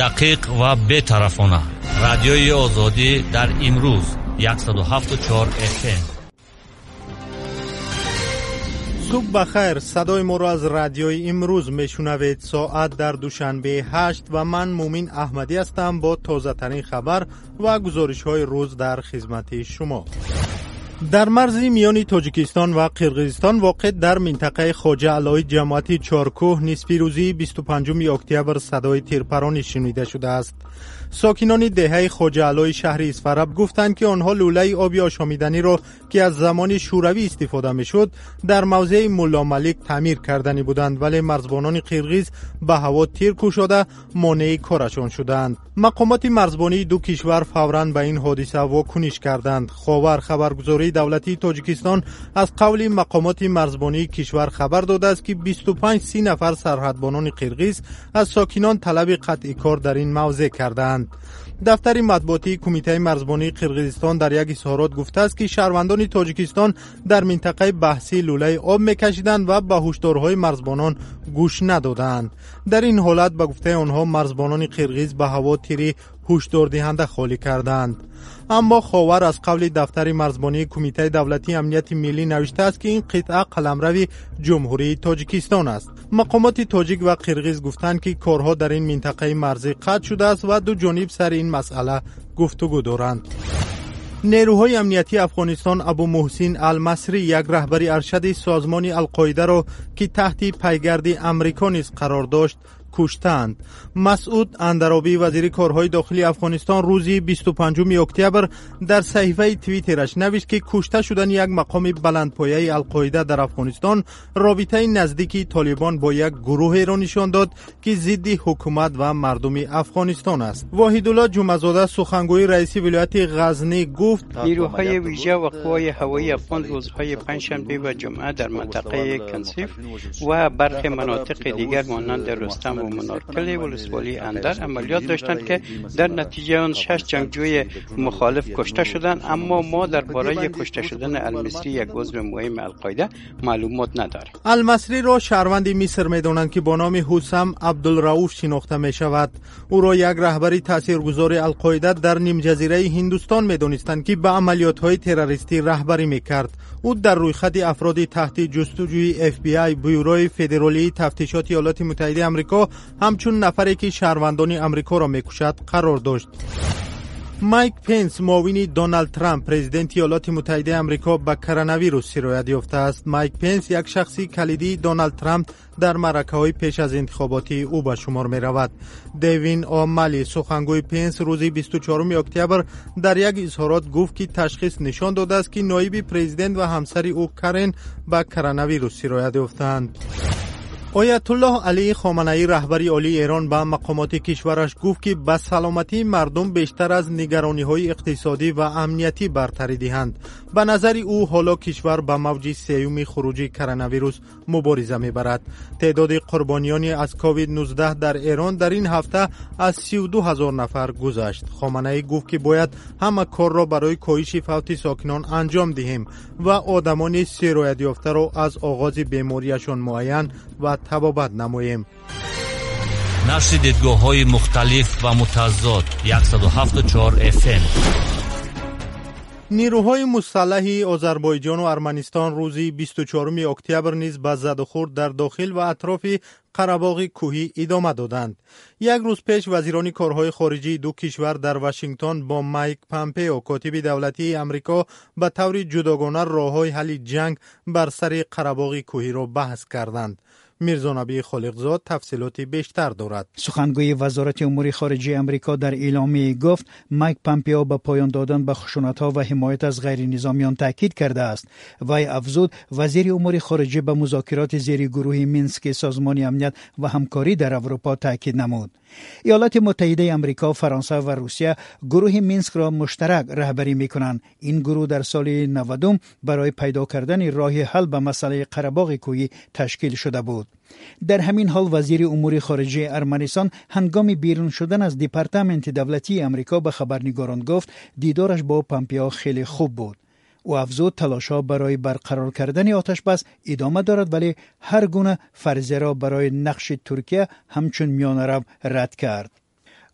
дақиқ ва бетарафона радиои озодӣ дар имрӯз 174 fm субҳ бахайр садои моро аз радиои имрӯз мешунавед соат дар душанбе ҳашт ва ман мумин аҳмадӣ ҳастам бо тозатарин хабар ва гузоришҳои рӯз дар хизмати шумо در مرز میانی تاجیکستان و قرقیزستان واقع در منطقه خواجه علای جماعت چارکوه نیز پیروزی 25 اکتبر صدای تیرپرانی شنیده شده است. ساکنان دهه خوجعلای شهر اسفرب گفتند که آنها لوله آبی آشامیدنی را که از زمان شوروی استفاده می‌شد در موضع ملا ملک تعمیر کردنی بودند ولی مرزبانان قرقیز به هوا تیر کشاده مانع کارشان شدند. مقامات مرزبانی دو کشور فوراً به این حادثه واکنش کردند. خاور خبرگزاری دولتی تاجیکستان از قول مقامات مرزبانی کشور خبر داده است که 25 سی نفر سرحدبانان قرقیز از ساکنان طلب قطع کار در این موضع کردند дафтари матбуотии кумитаи марзбонии қирғизистон дар як изҳорот гуфтааст ки шаҳрвандони тоҷикистон дар минтақаи баҳсии лӯлаи об мекашиданд ва ба ҳушдорҳои марзбонон гӯш надоданд. Дар ин ҳолат ба гуфтаи онҳо марзбонони қирғиз ба ҳаво тири ҳушдордиҳанда холӣ карданд аммо ховар аз қавли дафтари марзбонии кумитаи давлатии амнияти миллӣ навиштааст ки ин қитъа қаламрави ҷумҳурии тоҷикистон аст мақомоти тоҷик ва қирғиз гуфтанд ки корҳо дар ин минтақаи марзӣ қатъ шудааст ва дуҷониб сари ин масъала гуфтугӯ доранд нерӯҳои амниятии афғонистон абу муҳсин алмасрӣ як раҳбари аршади созмони алқоидаро ки таҳти пайгарди амрико низ қарор дошт کشتند مسعود اندرابی وزیر کارهای داخلی افغانستان روزی 25 اکتبر در صحیفه توییترش نوشت که کشته شدن یک مقام بلندپایه القاعده در افغانستان رابطه نزدیکی طالبان با یک گروه را نشان داد که ضد حکومت و مردم افغانستان است. واحد الله جمعزاده سخنگوی رئیس ولایت غزنی گفت نیروهای ویژه و قوای هوایی افغان روزهای پنجشنبه و جمعه در منطقه کنسیف و برخی مناطق دیگر مانند رستم و منارکل ولسوالی اندر. عملیات داشتند که در نتیجه آن شش جنگجوی مخالف کشته شدند اما ما درباره کشته شدن المصری یک عضو مهم القاعده معلومات نداریم المصری را شهروند مصر می‌دانند که با نام حسام عبدالرؤوف شناخته می شود او را یک رهبری تاثیرگذار القاعده در نیم جزیره هندوستان می‌دانستند که به عملیات های تروریستی رهبری می‌کرد. او در رویخط افراد تحت جستجوی اف بی آی بیوروی فدرالی تفتیشات ایالات متحده آمریکا همچون نفری که شهروندان امریکا را می‌کشد قرار داشت. مایک پنس معاون دونالد ترامپ پرزیدنت ایالات متحده آمریکا به کرونا سرایت یافته است. مایک پنس یک شخصی کلیدی دونالد ترامپ در مرکه های پیش از انتخاباتی او به شمار می رود دیوین آمالی سخنگوی پنس روزی 24 اکتبر در یک اظهارات گفت که تشخیص نشان داده است که نایب پرزیدنت و همسری او کرن به کرونا سرایت یافتند آیت الله علی خامنه‌ای رهبری عالی ایران به مقامات کشورش گفت که به سلامتی مردم بیشتر از نگرانی های اقتصادی و امنیتی برتری دهند به نظر او حالا کشور به موج سیوم خروجی کرونا ویروس مبارزه می‌برد تعداد قربانیان از کووید 19 در ایران در این هفته از 32 هزار نفر گذشت خامنه‌ای گفت که باید همه کار را برای کاهش فوت ساکنان انجام دهیم و آدمان سرایت یافته را از آغاز بیماریشان معین و табобат намоем нашри дидгоҳҳои мухталиф ва мутазод 174 fm نیروهای مسلح آذربایجان و ارمنستان روزی 24 اکتبر نیز به زد و خورد در داخل و اطراف قرباغ کوهی ادامه دادند یک روز پیش وزیران کارهای خارجی دو کشور در واشنگتن با مایک پامپئو کاتب دولتی امریکا به طور جداگانه راههای حل جنگ بر سر قرباغ کوهی را بحث کردند میرزانبی خالقزاد تفصیلات بیشتر دارد سخنگوی وزارت امور خارجه امریکا در اعلامیه گفت مایک پامپیو به پایان دادن به خشونت ها و حمایت از غیر نظامیان تاکید کرده است وی افزود وزیر امور خارجه به مذاکرات زیر گروه مینسک سازمان امنیت و همکاری در اروپا تاکید نمود ایالات متحده امریکا، فرانسه و روسیه گروه مینسک را مشترک رهبری می کنند. این گروه در سال 90 برای پیدا کردن راه حل به مسئله قره باغ کوهی تشکیل شده بود. در همین حال وزیر امور خارجه ارمنستان هنگام بیرون شدن از دیپارتمنت دولتی امریکا به خبرنگاران گفت دیدارش با پامپیا خیلی خوب بود. او افزود تلاشها برای برقرار کردن آتش بس ادامه دارد ولی هر گونه فرضیه را برای نقش ترکیه همچون میانه رد کرد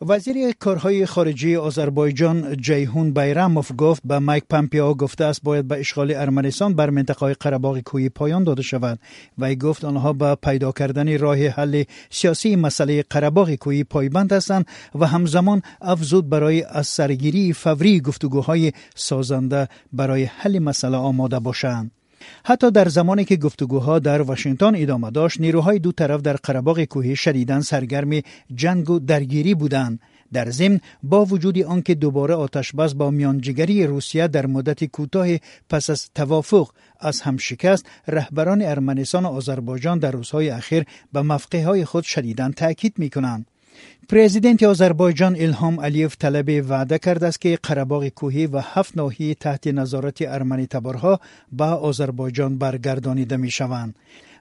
وزیر کارهای خارجی آذربایجان جیهون بیراموف گفت به مایک پامپیو گفته است باید به اشغال ارمنستان بر منطقه قرهباغ کوهی پایان داده شود. و گفت آنها به پیدا کردن راه حل سیاسی مسئله قرهباغ کوهی پایبند هستند و همزمان افزود برای از سرگیری فوری گفتگوهای سازنده برای حل مسئله آماده باشند. حتی در زمانی که گفتگوها در واشنگتن ادامه داشت نیروهای دو طرف در قرهباغ کوهی شدیداً سرگرم جنگ و درگیری بودند. در ضمن با وجود آنکه دوباره آتشبس با میانجیگری روسیه در مدت کوتاه پس از توافق از هم شکست رهبران ارمنستان و آذربایجان در روزهای اخیر به موقعه های خود شدیداً تاکید می کنند президенти озарбойҷон илҳом алиев талабе ваъда кардааст ки қарабоғи кӯҳӣ ва ҳафт ноҳияи таҳти назорати арманитаборҳо ба озарбойҷон баргардонида мешаванд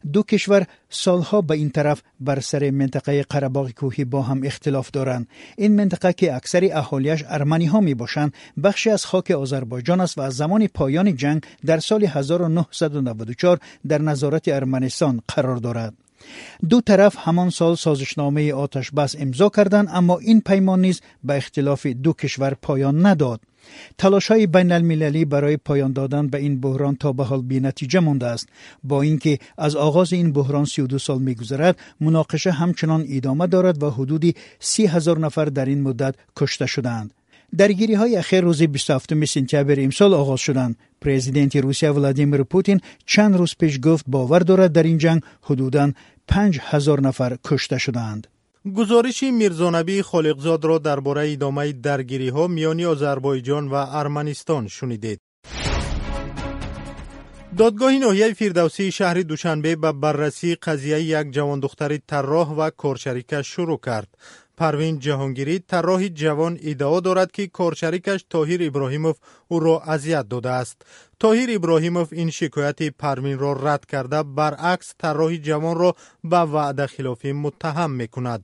ду кишвар солҳо ба ин тараф бар сари минтақаи қарабоғи кӯҳӣ бо ҳам ихтилоф доранд. Ин минтақа ки аксари аҳолияш арманиҳо мебошанд бахши аз хоки озарбойҷон аст ва аз замони поёни ҷанг дар соли 1994 дар назорати арманистон қарор дорад. دو طرف همان سال سازشنامه آتش بس امضا کردند اما این پیمان نیز به اختلاف دو کشور پایان نداد. تلاش های بین المللی برای پایان دادن به این بحران تا به حال بی نتیجه مانده است. با اینکه از آغاز این بحران 32 سال میگذرد مناقشه همچنان ادامه دارد و حدودی سی هزار نفر در این مدت کشته شدند даргириҳои ахир рӯзи 27 сентябри имсол оғоз шуданд. Президенти русия владимир путин чанд рӯз пеш гуфт бовар дорад дар ин ҷанг ҳудудан панҷ ҳазор нафар кушта шудаанд гузориши мирзонабии холиқзодро дар бораи идомаи даргириҳо миёни озарбойҷон ва арманистон шунидед. Додгоҳи ноҳияи фирдавсии шаҳри душанбе ба баррасии қазияи як ҷавондухтари тарроҳ ва коршарика шурӯъ кард парвин ҷаҳонгирӣ тарроҳи ҷавон иддао дорад ки коршарикаш тоҳир иброҳимов ӯро азият додааст. тоҳир иброҳимов ин шикояти парвинро рад карда баръакс тарроҳи ҷавонро ба ваъдахилофӣ муттаҳам мекунад.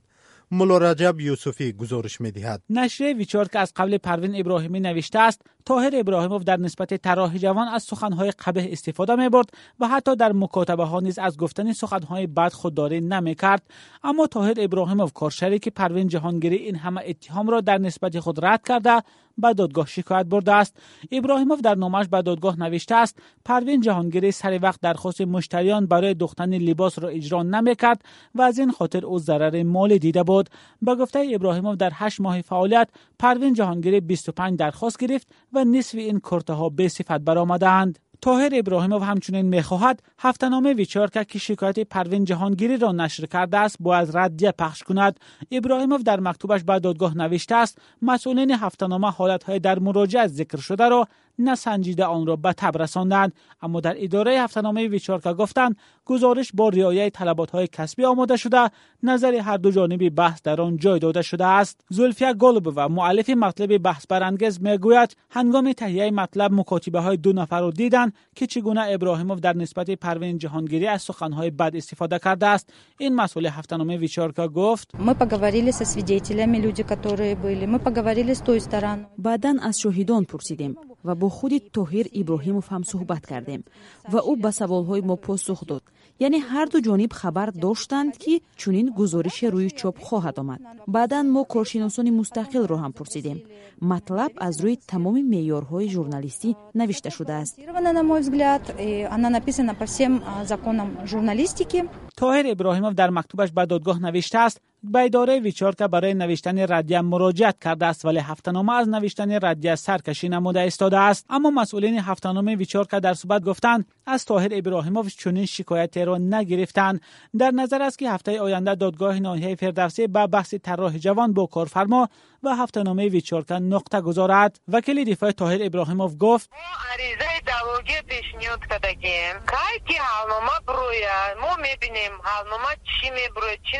ملا رجب یوسفی گزارش می دهد نشریه ویچار که از قبل پروین ابراهیمی نوشته است تاهر ابراهیموف در نسبت طراح جوان از سخنهای قبه استفاده می برد و حتی در مکاتبه ها نیز از گفتن سخنهای بد خودداری نمی کرد اما تاهر ابراهیموف کارشریک پروین جهانگیری این همه اتهام را در نسبت خود رد کرده به دادگاه شکایت برده است. ابراهیموف در نامش به دادگاه نوشته است پروین جهانگیری سر وقت درخواست مشتریان برای دختن لباس را اجرا نمی‌کرد و از این خاطر او ضرر مالی دیده بود. به گفته ابراهیموف در 8 ماه فعالیت پروین جهانگیری 25 درخواست گرفت و نصف این کرته ها به صفت برآمدند тоҳир иброҳимов ҳамчунин мехоҳад ҳафтаноме вичорка ки шикояти парвин ҷаҳонгириро нашр кардааст бояд раддия пахш кунад. Иброҳимов дар мактубаш ба додгоҳ навиштааст масъулини ҳафтанома ҳолатҳои дар муроҷиат зикр шударо مراجعه ذکر شده را نسنجیده آن را به تب رساندند اما در اداره هفتنامه ویچارکا گفتند گزارش با رعایت طلبات های کسبی آماده شده نظر هر دو جانبی بحث در آن جای داده شده است زولفیا گلب و معلف مطلب بحث برانگیز میگوید هنگام تهیه مطلب مکاتبه های دو نفر را دیدند که چگونه ابراهیموف در نسبت پروین جهانگیری از سخنهای بد استفاده کرده است این مسئول هفتنامه ویچارکا گفت ما поговорили со свидетелями люди которые были мы поговорили с той стороны بعدن از شهیدان پرسیدیم و با бо худи тоҳир иброҳимов ҳам суҳбат кардем ва ӯ ба саволҳои мо посух дод. Яъне ҳарду ҷониб хабар доштанд ки чунин гузориши рӯи чоп хоҳад омад. Баъдан мо коршиносони мустақилро ҳам пурсидем. Матлаб аз рӯи тамоми меъёрҳои журналистӣ навишта шудааст? На мой взгляд она написана по всем законам журналистики. Тоҳир иброҳимов дар мактубаш ба додгоҳ навиштааст. به اداره ویچارکا برای نوشتن ردیه مراجعت کرده است ولی هفتنامه از نوشتن ردیه سرکشی نموده ایستاده است. اما مسئولین هفتنامه ویچارکا در صحبت گفتند از طاهر ابراهیموف چنین شکایتی را نگرفتند. در نظر است که هفته آینده دادگاه ناحیه فردوسی به بحث طراح جوان با کارفرما و هفتنامه ویچارکا نقطه گذارد. وکیل دفاع طاهر ابراهیموف گفت برویه ما می‌بینیم چی چی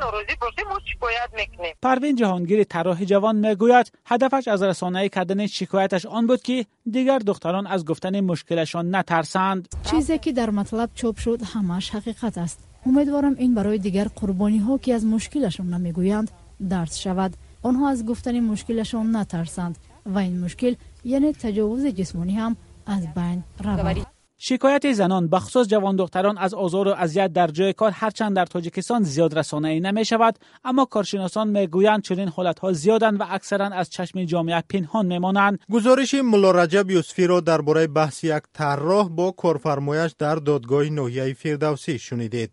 ناراضی باشیم ما شکایت می‌کنیم؟ پروین جهانگیر طراح جوان می‌گوید هدفش از رسانه کردن شکایتش آن بود که دیگر دختران از گفتن مشکلشان نترسند. چیزی که در مطلب چاپ شد همش حقیقت است. امیدوارم این برای دیگر قربانی ها که از مشکلشان نمی‌گویند درس شود. آنها از گفتن مشکلشان نترسند و این مشکل یعنی تجاوز جسمانی هم از بین رود. شکایت زنان بخصوص جوان دختران از آزار و اذیت در جای کار هرچند در تاجیکستان زیاد رسانه ای نمی شود اما کارشناسان می‌گویند چنین حالت ها زیادند و اکثرا از چشم جامعه پنهان میمانند. گزارش ملا رجب یوسفی را درباره بحث یک طراح با کارفرمایش در دادگاه نوحیه فردوسی شنیدید.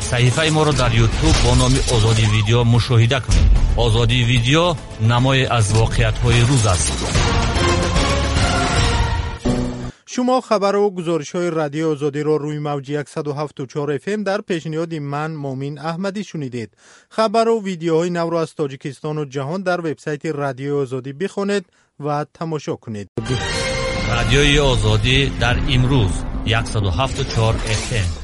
صحیفه ما را در یوتیوب با نام آزادی ویدیو مشاهده کنید. آزادی ویدیو نمای از واقعیت های روز است. شما خبر و گزارش های رادیو آزادی را روی موج 174 اف در پیشنهاد من مومین احمدی شنیدید. خبر و ویدیوهای نو را از تاجیکستان و جهان در وبسایت رادیو آزادی بخونید و تماشا کنید. رادیوی آزادی در امروز 174 اف